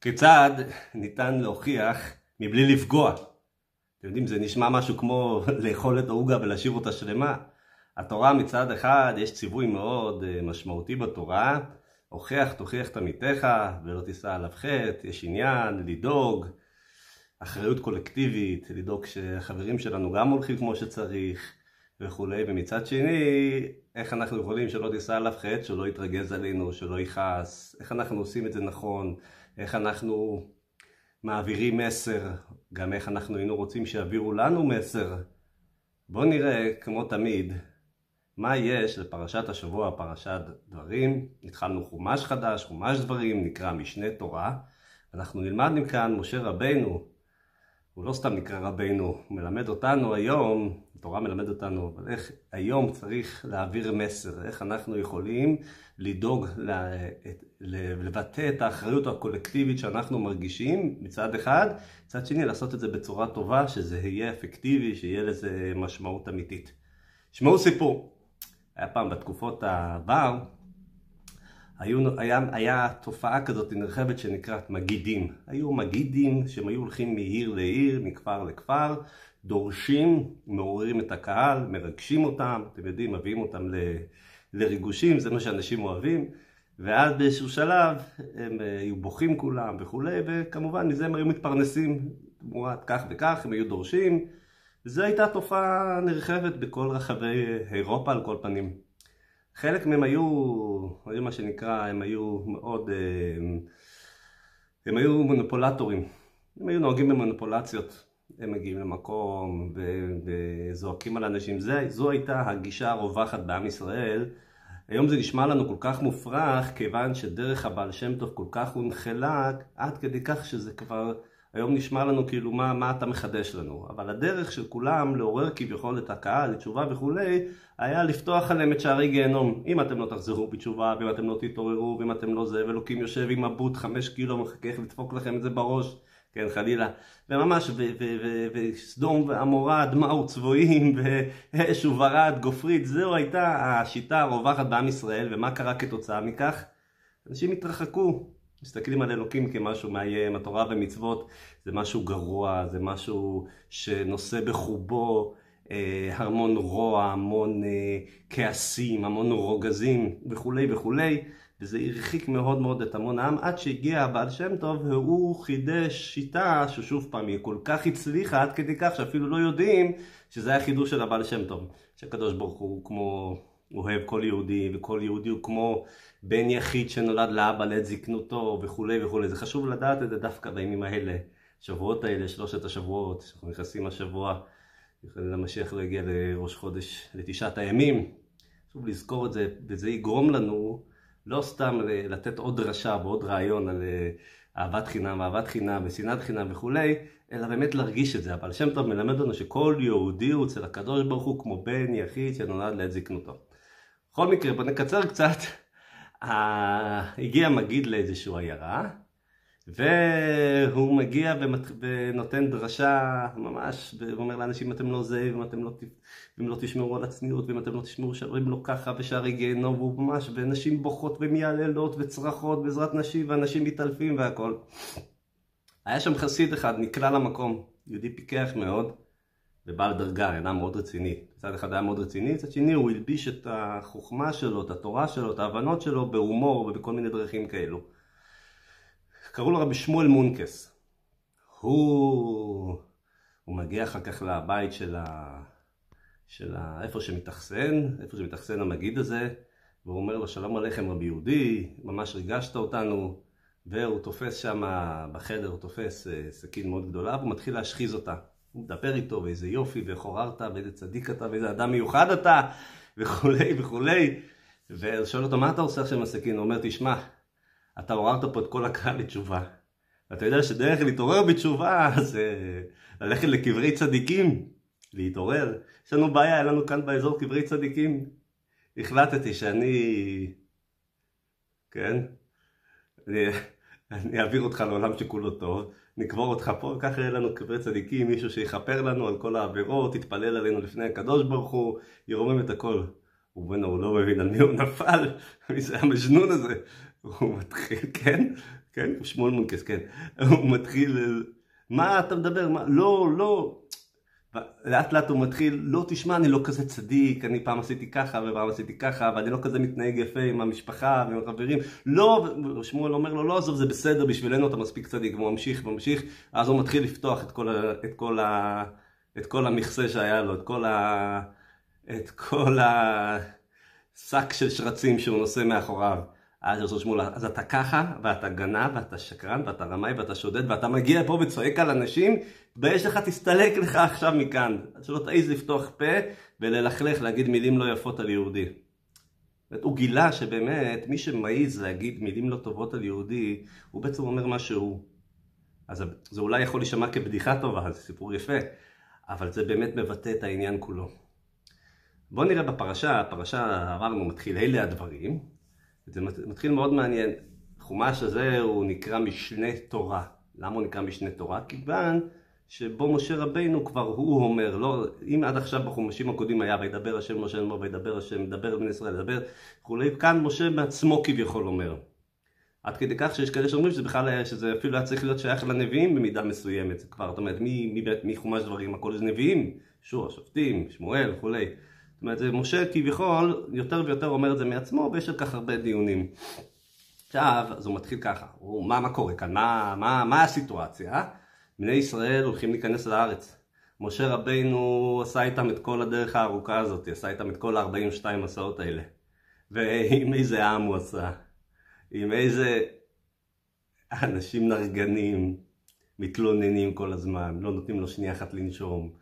כיצד ניתן להוכיח מבלי לפגוע? אתם יודעים, זה נשמע משהו כמו לאכול את העוגה ולהשאיר אותה שלמה. התורה מצד אחד, יש ציווי מאוד אה, משמעותי בתורה, הוכיח תוכיח את עמיתך ולא תישא עליו חטא, יש עניין, לדאוג, אחריות קולקטיבית, לדאוג שהחברים שלנו גם הולכים כמו שצריך וכולי, ומצד שני, איך אנחנו יכולים שלא תישא עליו חטא, שלא יתרגז עלינו, שלא יכעס, איך אנחנו עושים את זה נכון, איך אנחנו מעבירים מסר, גם איך אנחנו היינו רוצים שיעבירו לנו מסר. בואו נראה, כמו תמיד, מה יש לפרשת השבוע, פרשת דברים. התחלנו חומש חדש, חומש דברים, נקרא משנה תורה. אנחנו נלמד מכאן משה רבנו, הוא לא סתם נקרא רבנו, הוא מלמד אותנו היום, התורה מלמד אותנו, אבל איך היום צריך להעביר מסר, איך אנחנו יכולים לדאוג, לבטא את האחריות הקולקטיבית שאנחנו מרגישים מצד אחד, מצד שני לעשות את זה בצורה טובה, שזה יהיה אפקטיבי, שיהיה לזה משמעות אמיתית. שמעו סיפור, היה פעם בתקופות העבר, היו, היה, היה תופעה כזאת נרחבת שנקראת מגידים. היו מגידים שהם היו הולכים מעיר לעיר, מכפר לכפר, דורשים, מעוררים את הקהל, מרגשים אותם, אתם יודעים, מביאים אותם ל, לריגושים, זה מה שאנשים אוהבים, ואז באיזשהו שלב הם אה, היו בוכים כולם וכולי, וכמובן מזה הם היו מתפרנסים תמורת כך וכך, הם היו דורשים, וזו הייתה תופעה נרחבת בכל רחבי אירופה על כל פנים. חלק מהם היו מה שנקרא, הם היו מאוד, הם, אה, הם היו מונופולטורים, הם היו נוהגים במניפולציות, הם מגיעים למקום וזועקים על אנשים, זה, זו הייתה הגישה הרווחת בעם ישראל. היום זה נשמע לנו כל כך מופרך, כיוון שדרך הבעל שם טוב כל כך הונחלה, עד כדי כך שזה כבר היום נשמע לנו כאילו מה, מה אתה מחדש לנו, אבל הדרך של כולם לעורר כביכול את הקהל לתשובה וכולי, היה לפתוח עליהם את שערי גיהנום. אם אתם לא תחזרו בתשובה, ואם אתם לא תתעוררו, ואם אתם לא זה, ואלוקים יושב עם הבוט חמש קילו, מחכה לדפוק לכם את זה בראש, כן חלילה, וממש, וסדום ועמורה, דמעו צבועים, ואש וברד, גופרית, זו הייתה השיטה הרווחת בעם ישראל, ומה קרה כתוצאה מכך? אנשים התרחקו, מסתכלים על אלוקים כמשהו מאיים, התורה ומצוות זה משהו גרוע, זה משהו שנושא בחובו אה, המון רוע, המון אה, כעסים, המון רוגזים וכולי וכולי, וזה הרחיק מאוד מאוד את המון העם, עד שהגיע הבעל שם טוב והוא חידש שיטה ששוב פעם היא כל כך הצליחה עד כדי כך שאפילו לא יודעים שזה היה חידוש של הבעל שם טוב, שהקדוש ברוך הוא כמו אוהב כל יהודי, וכל יהודי הוא כמו בן יחיד שנולד לאבא לעת זקנותו וכולי וכולי. זה חשוב לדעת את זה דווקא בימים האלה, שבועות האלה, שלושת השבועות, שאנחנו נכנסים השבוע, למשיח לא הגיע לראש חודש, לתשעת הימים. חשוב לזכור את זה, וזה יגרום לנו לא סתם לתת עוד דרשה ועוד רעיון על אה, אהבת חינם, אהבת חינם ושנאת חינם וכולי, אלא באמת להרגיש את זה. אבל שם טוב מלמד לנו שכל יהודי הוא אצל הקדוש ברוך הוא כמו בן יחיד שנולד לעת זקנותו. בכל מקרה, בוא נקצר קצת. הגיע מגיד לאיזושהי עיירה, והוא מגיע ונותן דרשה ממש, ואומר לאנשים, אתם לא זה, ואם אתם לא, ואם לא תשמעו על הצניעות, ואם אתם לא תשמעו שערים לא ככה, ושערי גיהנום, והוא ממש, ונשים בוכות ומייללות וצרחות בעזרת נשים, ואנשים מתעלפים והכל. היה שם חסיד אחד, נקלע למקום, יהודי פיקח מאוד, ובעל דרגה, אדם מאוד רציני. מצד אחד היה מאוד רציני, מצד שני הוא הלביש את החוכמה שלו, את התורה שלו, את ההבנות שלו בהומור ובכל מיני דרכים כאלו. קראו לו רבי שמואל מונקס. הוא, הוא מגיע אחר כך לבית של ה... של ה... איפה שמתאכסן, איפה שמתאכסן המגיד הזה, והוא אומר לו שלום עליכם רבי יהודי, ממש ריגשת אותנו, והוא תופס שם בחדר, הוא תופס אה, סכין מאוד גדולה, והוא מתחיל להשחיז אותה. הוא מדבר איתו, ואיזה יופי, וחוררת, ואיזה צדיק אתה, ואיזה אדם מיוחד אתה, וכולי וכולי. ושואל אותו, מה אתה עושה עכשיו עם הסכין? הוא אומר, תשמע, אתה עוררת פה את כל הקהל לתשובה. ואתה יודע שדרך להתעורר בתשובה זה ללכת לקברי צדיקים, להתעורר. יש לנו בעיה, היה לנו כאן באזור קברי צדיקים. החלטתי שאני, כן, אני, אני אעביר אותך לעולם שכולו טוב, נקבור אותך פה, ככה יהיה לנו קברי צדיקים, מישהו שיכפר לנו על כל העבירות, יתפלל עלינו לפני הקדוש ברוך הוא, ירומם את הכל. ובנו הוא לא מבין על מי הוא נפל, מי זה המג'נון הזה. הוא מתחיל, כן, כן, שמואל מונקס, כן. הוא מתחיל, מה אתה מדבר? מה? לא, לא. לאט לאט הוא מתחיל, לא תשמע, אני לא כזה צדיק, אני פעם עשיתי ככה ופעם עשיתי ככה, ואני לא כזה מתנהג יפה עם המשפחה ועם החברים. לא, שמואל אומר לו, לא, עזוב, זה בסדר, בשבילנו אתה מספיק צדיק, והוא ממשיך וממשיך, אז הוא מתחיל לפתוח את כל, את כל, ה, את כל המכסה שהיה לו, את כל, ה, את כל השק של שרצים שהוא נושא מאחוריו. אז יוסו שמואל, אז אתה ככה, ואתה גנב, ואתה שקרן, ואתה רמאי, ואתה שודד, ואתה מגיע פה וצועק על אנשים, תתבייש לך, תסתלק לך עכשיו מכאן. שלא תעז לפתוח פה וללכלך, להגיד מילים לא יפות על יהודי. הוא גילה שבאמת, מי שמעז להגיד מילים לא טובות על יהודי, הוא בעצם אומר מה שהוא. אז זה אולי יכול להישמע כבדיחה טובה, זה סיפור יפה, אבל זה באמת מבטא את העניין כולו. בואו נראה בפרשה, הפרשה אמרנו מתחיל אלה הדברים, זה מתחיל מאוד מעניין. החומש הזה הוא נקרא משנה תורה. למה הוא נקרא משנה תורה? כיוון שבו משה רבינו כבר הוא אומר, לא, אם עד עכשיו בחומשים הקודמים היה וידבר השם משה אמר וידבר השם, מדבר בני ישראל, מדבר וכולי, כאן משה בעצמו כביכול אומר. עד כדי כך שיש כאלה שאומרים שזה בכלל היה, שזה אפילו היה צריך להיות שייך לנביאים במידה מסוימת, כבר, זאת אומרת, מי, מי, מי חומש דברים, הכל זה נביאים, שור, שופטים, שמואל וכולי. זאת אומרת, משה כביכול יותר ויותר אומר את זה מעצמו, ויש על כך הרבה דיונים. עכשיו, אז הוא מתחיל ככה, הוא, מה, מה קורה כאן? מה, מה, מה הסיטואציה? בני ישראל הולכים להיכנס לארץ. משה רבינו עשה איתם את כל הדרך הארוכה הזאת, עשה איתם את כל ה-42 מסעות האלה. ועם איזה עם הוא עשה, עם איזה אנשים נרגנים, מתלוננים כל הזמן, לא נותנים לו שנייה אחת לנשום,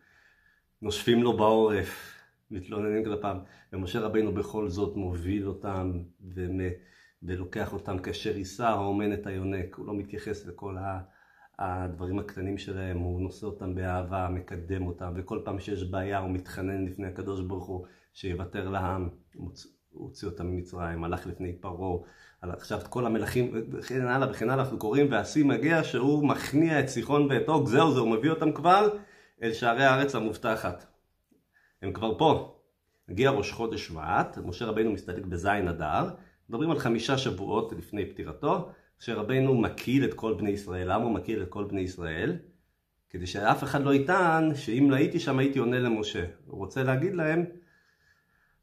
נושפים לו בעורף. מתלוננים כלפיו, ומשה רבינו בכל זאת מוביל אותם ולוקח אותם כאשר יישא האומן את היונק, הוא לא מתייחס לכל הדברים הקטנים שלהם, הוא נושא אותם באהבה, מקדם אותם, וכל פעם שיש בעיה הוא מתחנן לפני הקדוש ברוך הוא שיוותר לעם, הוציא אותם ממצרים, הלך לפני פרעה, עכשיו כל המלכים וכן הלאה וכן הלאה, אנחנו קוראים והשיא מגיע שהוא מכניע את סיחון ואת אוג, זהו זה, הוא מביא אותם כבר אל שערי הארץ המובטחת. הם כבר פה. הגיע ראש חודש שבט, משה רבינו מסתלק בזין אדר, מדברים על חמישה שבועות לפני פטירתו, שרבינו מקהיל את כל בני ישראל. למה הוא מקהיל את כל בני ישראל? כדי שאף אחד לא יטען שאם לא הייתי שם הייתי עונה למשה. הוא רוצה להגיד להם,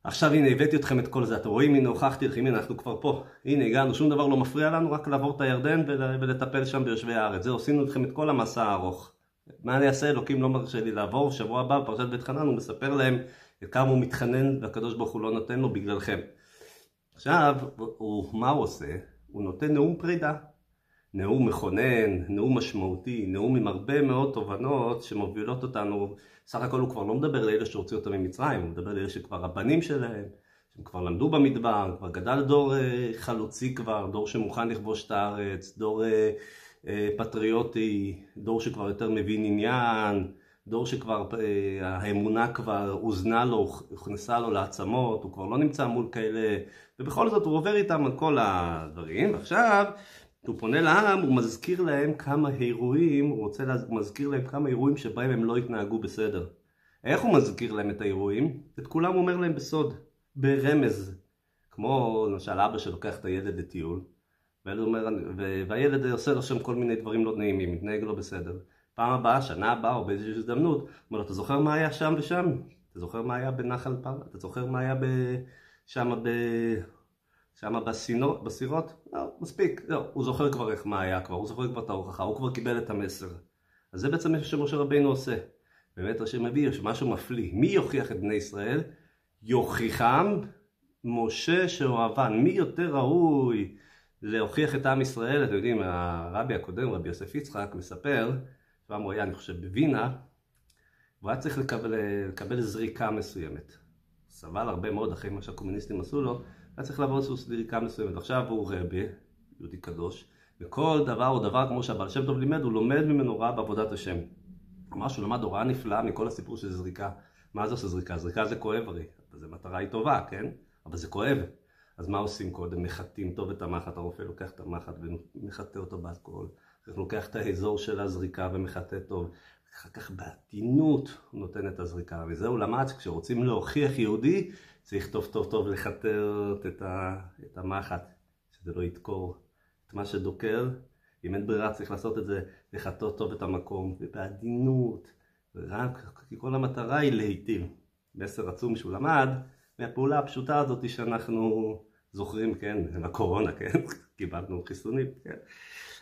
עכשיו הנה הבאתי אתכם את כל זה, אתם רואים הנה הוכחתי לכם, הנה אנחנו כבר פה, הנה הגענו, שום דבר לא מפריע לנו, רק לעבור את הירדן ולטפל שם ביושבי הארץ. זהו, עשינו אתכם את כל המסע הארוך. מה אני אעשה? אלוקים לא מרשה לי לעבור, שבוע הבא בפרשת בית חנן הוא מספר להם כמה הוא מתחנן והקדוש ברוך הוא לא נותן לו בגללכם. עכשיו, הוא, מה הוא עושה? הוא נותן נאום פרידה. נאום מכונן, נאום משמעותי, נאום עם הרבה מאוד תובנות שמובילות אותנו, סך הכל הוא כבר לא מדבר לאלה שהוציאו אותם ממצרים, הוא מדבר לאלה שכבר הבנים שלהם, שהם כבר למדו במדבר, כבר גדל דור אה, חלוצי כבר, דור שמוכן לכבוש את הארץ, דור אה, פטריוטי, דור שכבר יותר מבין עניין, דור שכבר אה, האמונה כבר הוזנה לו, הוכנסה לו לעצמות, הוא כבר לא נמצא מול כאלה, ובכל זאת הוא עובר איתם על כל הדברים, ועכשיו הוא פונה לעם, הוא מזכיר להם כמה אירועים, הוא רוצה להזכיר להם כמה אירועים שבהם הם לא התנהגו בסדר. איך הוא מזכיר להם את האירועים? את כולם הוא אומר להם בסוד, ברמז. כמו למשל אבא שלוקח את הילד לטיול, והילד עושה לו שם כל מיני דברים לא נעימים, מתנהג לא בסדר. פעם הבאה, שנה הבאה או באיזושהי הזדמנות, אומר לו, אתה זוכר מה היה שם ושם? אתה זוכר מה היה בנחל פרה? אתה זוכר מה היה שם ב... שם בסינות, בסירות? לא, מספיק, לא, הוא זוכר כבר איך מה היה כבר, הוא זוכר כבר את ההוכחה, הוא כבר קיבל את המסר. אז זה בעצם מה שמשה רבינו עושה. באמת השם מביא משהו מפליא. מי יוכיח את בני ישראל? יוכיחם משה שאוהבן. מי יותר ראוי להוכיח את עם ישראל? אתם יודעים, הרבי הקודם, רבי יוסף יצחק, מספר פעם הוא היה, אני חושב, בווינה, והוא היה צריך לקבל, לקבל זריקה מסוימת. סבל הרבה מאוד אחרי מה שהקומוניסטים עשו לו, היה צריך לעבור איזושהי זריקה מסוימת. עכשיו הוא רבי, יהודי קדוש, וכל דבר הוא דבר כמו שהבעל שם טוב לימד, הוא לומד ממנו רע בעבודת השם. אמר שהוא למד הוראה נפלאה מכל הסיפור של זריקה. מה זה עושה זריקה? זריקה זה כואב הרי, זו מטרה היא טובה, כן? אבל זה כואב. אז מה עושים קודם? מחטאים טוב את המחט, הרופא לוקח את המחט ומחטא אותו באלכוהול. הוא לוקח את האזור של הזריקה ומחטא טוב. אחר כך בעדינות הוא נותן את הזריקה, וזה הוא למד שכשרוצים להוכיח יהודי, צריך טוב טוב טוב לחטא את, ה, את המחט, שזה לא ידקור את מה שדוקר, אם אין ברירה צריך לעשות את זה, לחטות טוב את המקום, ובעדינות, ורק, כי כל המטרה היא להיטיב. מסר עצום שהוא למד מהפעולה הפשוטה הזאת שאנחנו זוכרים, כן, לקורונה, כן, קיבלנו חיסונים, כן.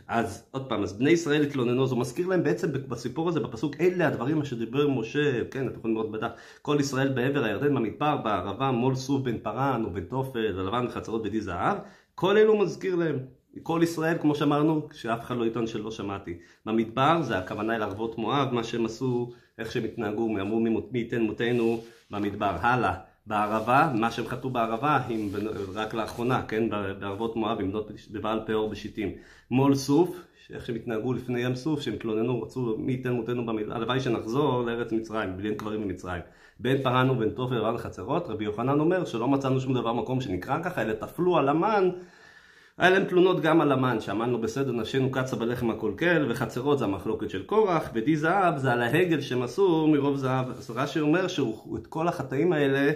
אז עוד פעם, אז בני ישראל התלוננו, הוא מזכיר להם בעצם בסיפור הזה, בפסוק, אלה הדברים אשר דיבר משה, כן, אתם יכולים לראות בדף, כל ישראל בעבר הירדן במדבר, בערבה, מול סוף בן פרן ובן תופל, ולבן וחצרות בדי זהב, כל אלו מזכיר להם. כל ישראל, כמו שאמרנו, שאף אחד לא יטען שלא שמעתי. במדבר זה הכוונה אל ערבות מואב, מה שהם עשו, איך שהם התנהגו, אמרו מי ייתן מותנו במדבר. הלאה. בערבה, מה שהם חטאו בערבה, עם, רק לאחרונה, כן, בערבות מואב, עם בנות בבעל פאור בשיטים. מול סוף, איך שהם התנהגו לפני ים סוף, שהם התלוננו, רצו מי ייתן מותנו במדבר, הלוואי שנחזור לארץ מצרים, בלי אין קברים במצרים. בין פרן ובין תופר ובן חצרות, רבי יוחנן אומר שלא מצאנו שום דבר מקום שנקרא ככה, אלא טפלו על המן היה להם תלונות גם על המן, שהמן לא בסדר, נפשנו קצה בלחם הקולקל, וחצרות זה המחלוקת של קורח, ודי זהב זה על ההגל שהם עשו מרוב זהב. אז רש"י אומר שאת כל החטאים האלה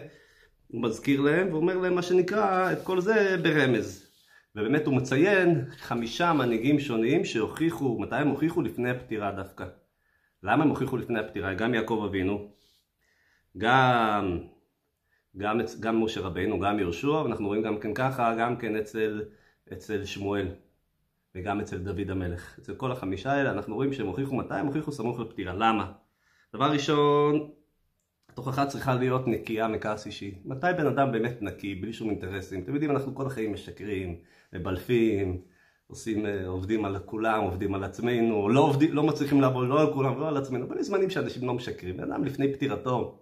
הוא מזכיר להם, ואומר להם מה שנקרא, את כל זה ברמז. ובאמת הוא מציין חמישה מנהיגים שונים שהוכיחו, מתי הם הוכיחו? לפני הפטירה דווקא. למה הם הוכיחו לפני הפטירה? גם יעקב אבינו, גם, גם, גם משה רבינו, גם יהושע, ואנחנו רואים גם כן ככה, גם כן אצל אצל שמואל וגם אצל דוד המלך. אצל כל החמישה האלה אנחנו רואים שהם הוכיחו מתי הם הוכיחו סמוך לפטירה. למה? דבר ראשון, התוכחה צריכה להיות נקייה מכעס אישי. מתי בן אדם באמת נקי, בלי שום אינטרסים? אתם יודעים, אנחנו כל החיים משקרים, מבלפים, עושים, אה, עובדים על כולם, עובדים על עצמנו, לא, עובדים, לא מצליחים לעבוד לא על כולם ולא על עצמנו, אבל יש זמנים שאנשים לא משקרים. בן אדם לפני פטירתו,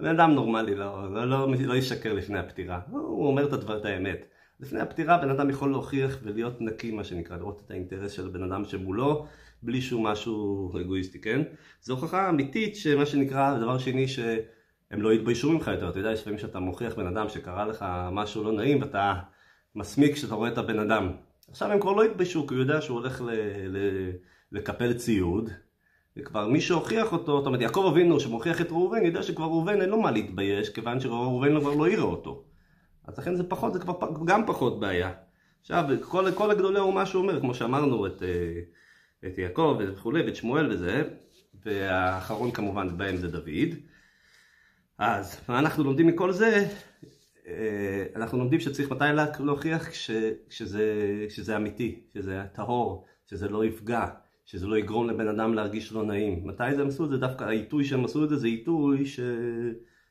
בן אדם נורמלי לא, לא, לא, לא ישקר לפני הפטירה, הוא אומר את הדבר, את האמת. לפני הפטירה בן אדם יכול להוכיח ולהיות נקי מה שנקרא, לראות את האינטרס של הבן אדם שמולו בלי שום משהו אגואיסטי, כן? זו הוכחה אמיתית שמה שנקרא, דבר שני שהם לא יתביישו ממך יותר, אתה יודע, יש פעמים שאתה מוכיח בן אדם שקרה לך משהו לא נעים ואתה מסמיק כשאתה רואה את הבן אדם. עכשיו הם כבר לא יתביישו כי הוא יודע שהוא הולך ל- ל- לקפל ציוד וכבר מי שהוכיח אותו, זאת אומרת יעקב אבינו שמוכיח את ראובן, יודע שכבר ראובן אין לו מה להתבייש, כיוון שראובן כבר לא יראה אותו. אז לכן זה פחות, זה כבר גם פחות בעיה. עכשיו, כל, כל הגדולי אומה שהוא אומר, כמו שאמרנו, את, אה, את יעקב וכולי, ואת שמואל וזה, והאחרון כמובן בהם זה דוד. אז מה אנחנו לומדים מכל זה? אה, אנחנו לומדים שצריך מתי להוכיח כש, כשזה, כשזה אמיתי, שזה טהור, שזה לא יפגע. שזה לא יגרום לבן אדם להרגיש לא נעים. מתי זה הם עשו את זה? דווקא העיתוי שהם עשו את זה זה עיתוי ש...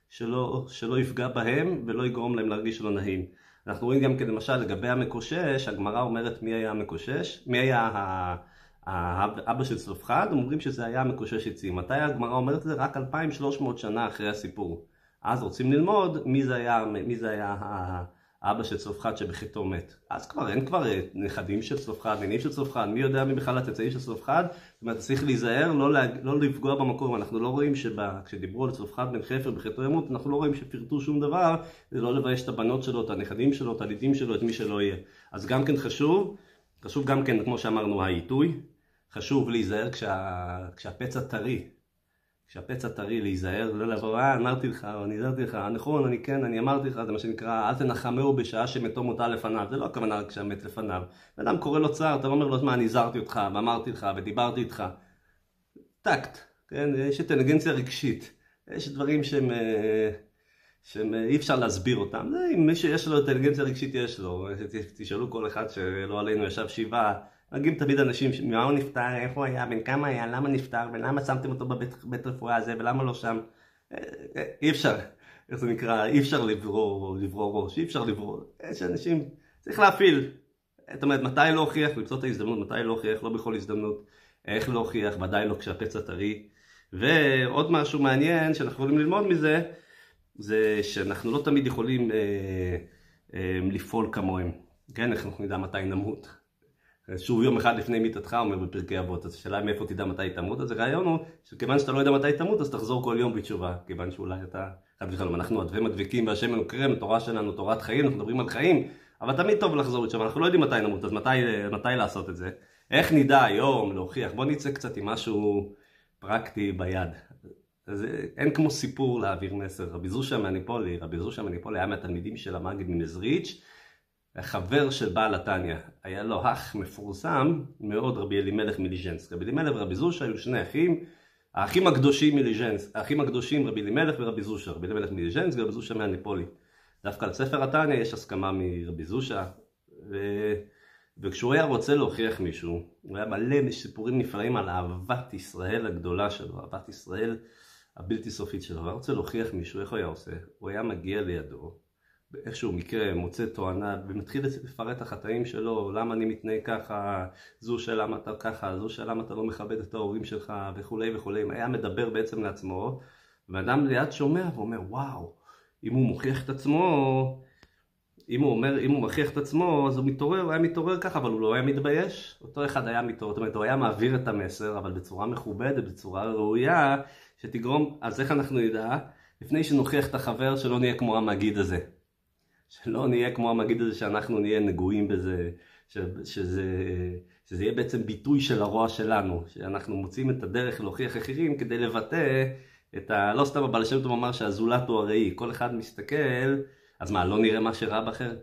שלא, שלא יפגע בהם ולא יגרום להם להרגיש לא נעים. אנחנו רואים גם כן למשל לגבי המקושש, הגמרא אומרת מי היה המקושש, מי היה האבא של צלופחד, אומרים שזה היה המקושש עצים. מתי הגמרא אומרת את זה? רק 2,300 שנה אחרי הסיפור. אז רוצים ללמוד מי זה היה, מי זה היה אבא של צלופחד שבחטאו מת. אז כבר אין כבר אה, נכדים של צלופחד, נינים של צלופחד, מי יודע מי בכלל הצאצאים של צלופחד? זאת אומרת, צריך להיזהר, לא, להג... לא לפגוע במקום. אנחנו לא רואים שכשדיברו על צלופחד בן חפר בחטאו ימות, אנחנו לא רואים שפירטו שום דבר, זה לא לבייש את הבנות שלו, את הנכדים שלו, את הלידים שלו, את מי שלא יהיה. אז גם כן חשוב, חשוב גם כן, כמו שאמרנו, העיתוי, חשוב להיזהר כשה... כשהפצע טרי. כשהפצע טרי להיזהר, לא לבוא, אה, אמרתי לך, או הזהרתי לך, נכון, אני כן, אני אמרתי לך, זה מה שנקרא, אל תנחמהו בשעה שמתו מותה לפניו, זה לא הכוונה רק כשהמת לפניו. בן אדם קורא לו צער, אתה אומר לו, מה, אני הזהרתי אותך, ואמרתי לך, ודיברתי איתך. טקט, כן, יש אינטליגנציה רגשית, יש דברים שהם, אה, שהם אה, אי אפשר להסביר אותם, זה אם מי שיש לו אינטליגנציה רגשית יש לו, תשאלו כל אחד שלא עלינו ישב שבעה, מגיעים תמיד אנשים, ממה הוא נפטר, איפה הוא היה, בן כמה היה, למה נפטר, ולמה שמתם אותו בבית רפואה הזה, ולמה לא שם. אה, אה, אי אפשר, איך זה נקרא, אי אפשר לברור, לברור ראש, אי אפשר לברור. יש אנשים, צריך להפעיל. זאת אומרת, מתי להוכיח, למצוא את ההזדמנות, מתי להוכיח, לא בכל הזדמנות. איך להוכיח, ודאי לא כשהפצע טרי. ועוד משהו מעניין שאנחנו יכולים ללמוד מזה, זה שאנחנו לא תמיד יכולים אה, אה, לפעול כמוהם. כן, אנחנו נדע מתי נמות. שוב יום אחד לפני מיתתך אומר בפרקי אבות, אז השאלה מאיפה תדע מתי תמות, אז הרעיון הוא שכיוון שאתה לא יודע מתי תמות אז תחזור כל יום בתשובה, כיוון שאולי אתה, חד ושלום, אנחנו עדבי מדביקים והשם מנוקרם, תורה שלנו תורת חיים, אנחנו מדברים על חיים, אבל תמיד טוב לחזור בתשובה, אנחנו לא יודעים מתי נמות, אז מתי, מתי לעשות את זה? איך נדע היום להוכיח? בוא נצא קצת עם משהו פרקטי ביד. אז אין כמו סיפור להעביר מסר. רבי זושה מניפולי, רבי זושה מניפולי היה מהתלמידים של המגיד ממזריץ', חבר של בעל התניא, היה לו אח מפורסם מאוד, רבי אלימלך מליז'נסק. רבי אלימלך ורבי זושה היו שני אחים, האחים הקדושים מליז'נסק, האחים הקדושים רבי אלימלך ורבי זושה, רבי אלימלך מליז'נסק ורבי זושה מהנפולי. דווקא על ספר התניא יש הסכמה מרבי זושה, ו... וכשהוא היה רוצה להוכיח מישהו, הוא היה מלא סיפורים נפלאים על אהבת ישראל הגדולה שלו, אהבת ישראל הבלתי סופית שלו, והיה רוצה להוכיח מישהו, איך הוא היה עושה? הוא היה מגיע לידו, באיזשהו מקרה מוצא תואנה ומתחיל לפרט את החטאים שלו, למה אני מתנהג ככה, זו שאלה למה אתה ככה, זו שאלה למה אתה לא מכבד את ההורים שלך וכולי וכולי, היה מדבר בעצם לעצמו, ואדם ליד שומע ואומר וואו, אם הוא מוכיח את עצמו, אם הוא אומר, אם הוא מכריח את עצמו, אז הוא מתעורר, הוא היה מתעורר ככה, אבל הוא לא היה מתבייש. אותו אחד היה מתעורר, זאת אומרת, הוא היה מעביר את המסר, אבל בצורה מכובדת, בצורה ראויה, שתגרום, אז איך אנחנו נדע? לפני שנוכיח את החבר, שלא נהיה כמו המגיד הזה. שלא נהיה כמו המגיד הזה, שאנחנו נהיה נגועים בזה, ש, שזה, שזה יהיה בעצם ביטוי של הרוע שלנו, שאנחנו מוצאים את הדרך להוכיח אחרים כדי לבטא את ה... לא סתם הבעל שם טוב אמר שהזולת הוא הראי, כל אחד מסתכל אז מה, לא נראה מה שרע באחר?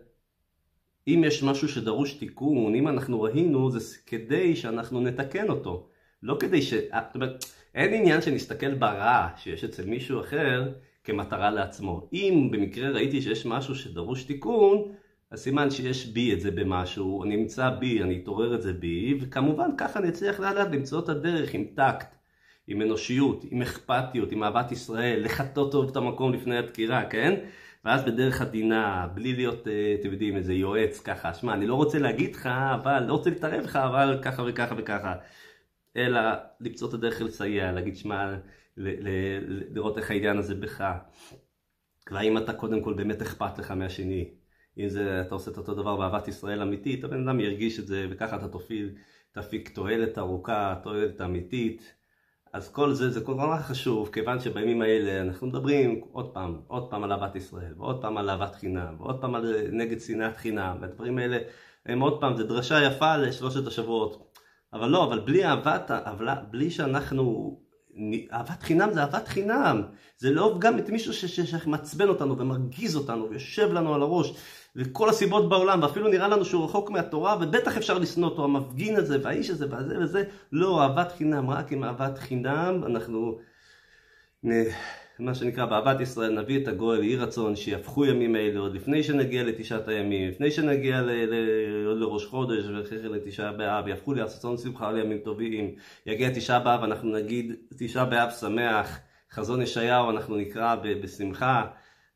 אם יש משהו שדרוש תיקון, אם אנחנו ראינו, זה כדי שאנחנו נתקן אותו. לא כדי ש... אה, זאת אומרת, אין עניין שנסתכל ברע שיש אצל מישהו אחר כמטרה לעצמו. אם במקרה ראיתי שיש משהו שדרוש תיקון, אז סימן שיש בי את זה במשהו, או נמצא בי, אני אתעורר את זה בי, וכמובן ככה נצליח לאט לאט למצוא את הדרך עם טקט, עם אנושיות, עם אכפתיות, עם אהבת ישראל, לחטוא טוב את המקום לפני הדקירה, כן? ואז בדרך עדינה, בלי להיות, אה, אתם יודעים, איזה יועץ ככה, שמע, אני לא רוצה להגיד לך, אבל, לא רוצה להתערב לך, אבל ככה וככה וככה. אלא למצוא את הדרך לסייע, להגיד, שמע, לראות איך העניין הזה בך. והאם אתה קודם כל באמת אכפת לך מהשני. אם זה, אתה עושה את אותו דבר באהבת ישראל אמיתית, הבן אדם ירגיש את זה, וככה אתה תופיל, תפיק תועלת ארוכה, תועלת אמיתית. אז כל זה, זה כל כך חשוב, כיוון שבימים האלה אנחנו מדברים עוד פעם, עוד פעם על אהבת ישראל, ועוד פעם על אהבת חינם, ועוד פעם על נגד שנאת חינם, והדברים האלה הם עוד פעם, זה דרשה יפה לשלושת השבועות. אבל לא, אבל בלי אהבת, אבל בלי שאנחנו, אהבת חינם זה אהבת חינם. זה לא גם את מישהו שמעצבן אותנו ומרגיז אותנו ויושב לנו על הראש. וכל הסיבות בעולם, ואפילו נראה לנו שהוא רחוק מהתורה, ובטח אפשר לשנוא אותו, המפגין הזה, והאיש הזה, והזה וזה, לא, אהבת חינם, רק עם אהבת חינם, אנחנו, מה שנקרא, באהבת ישראל נביא את הגואל, יהי רצון, שיהפכו ימים אלה, עוד לפני שנגיע לתשעת הימים, לפני שנגיע ל- ל- עוד לראש חודש, ואחרי כן לתשעה באב, יהפכו לאסון שמחה לימים טובים, יגיע תשעה באב, אנחנו נגיד תשעה באב שמח, חזון ישעיהו, אנחנו נקרא בשמחה.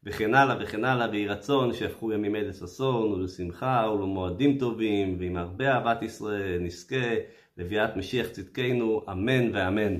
וכן הלאה וכן הלאה, ויהי רצון שיהפכו ימים אלה לששון ולשמחה ולמועדים טובים, ועם הרבה אהבת ישראל נזכה לביאת משיח צדקנו, אמן ואמן.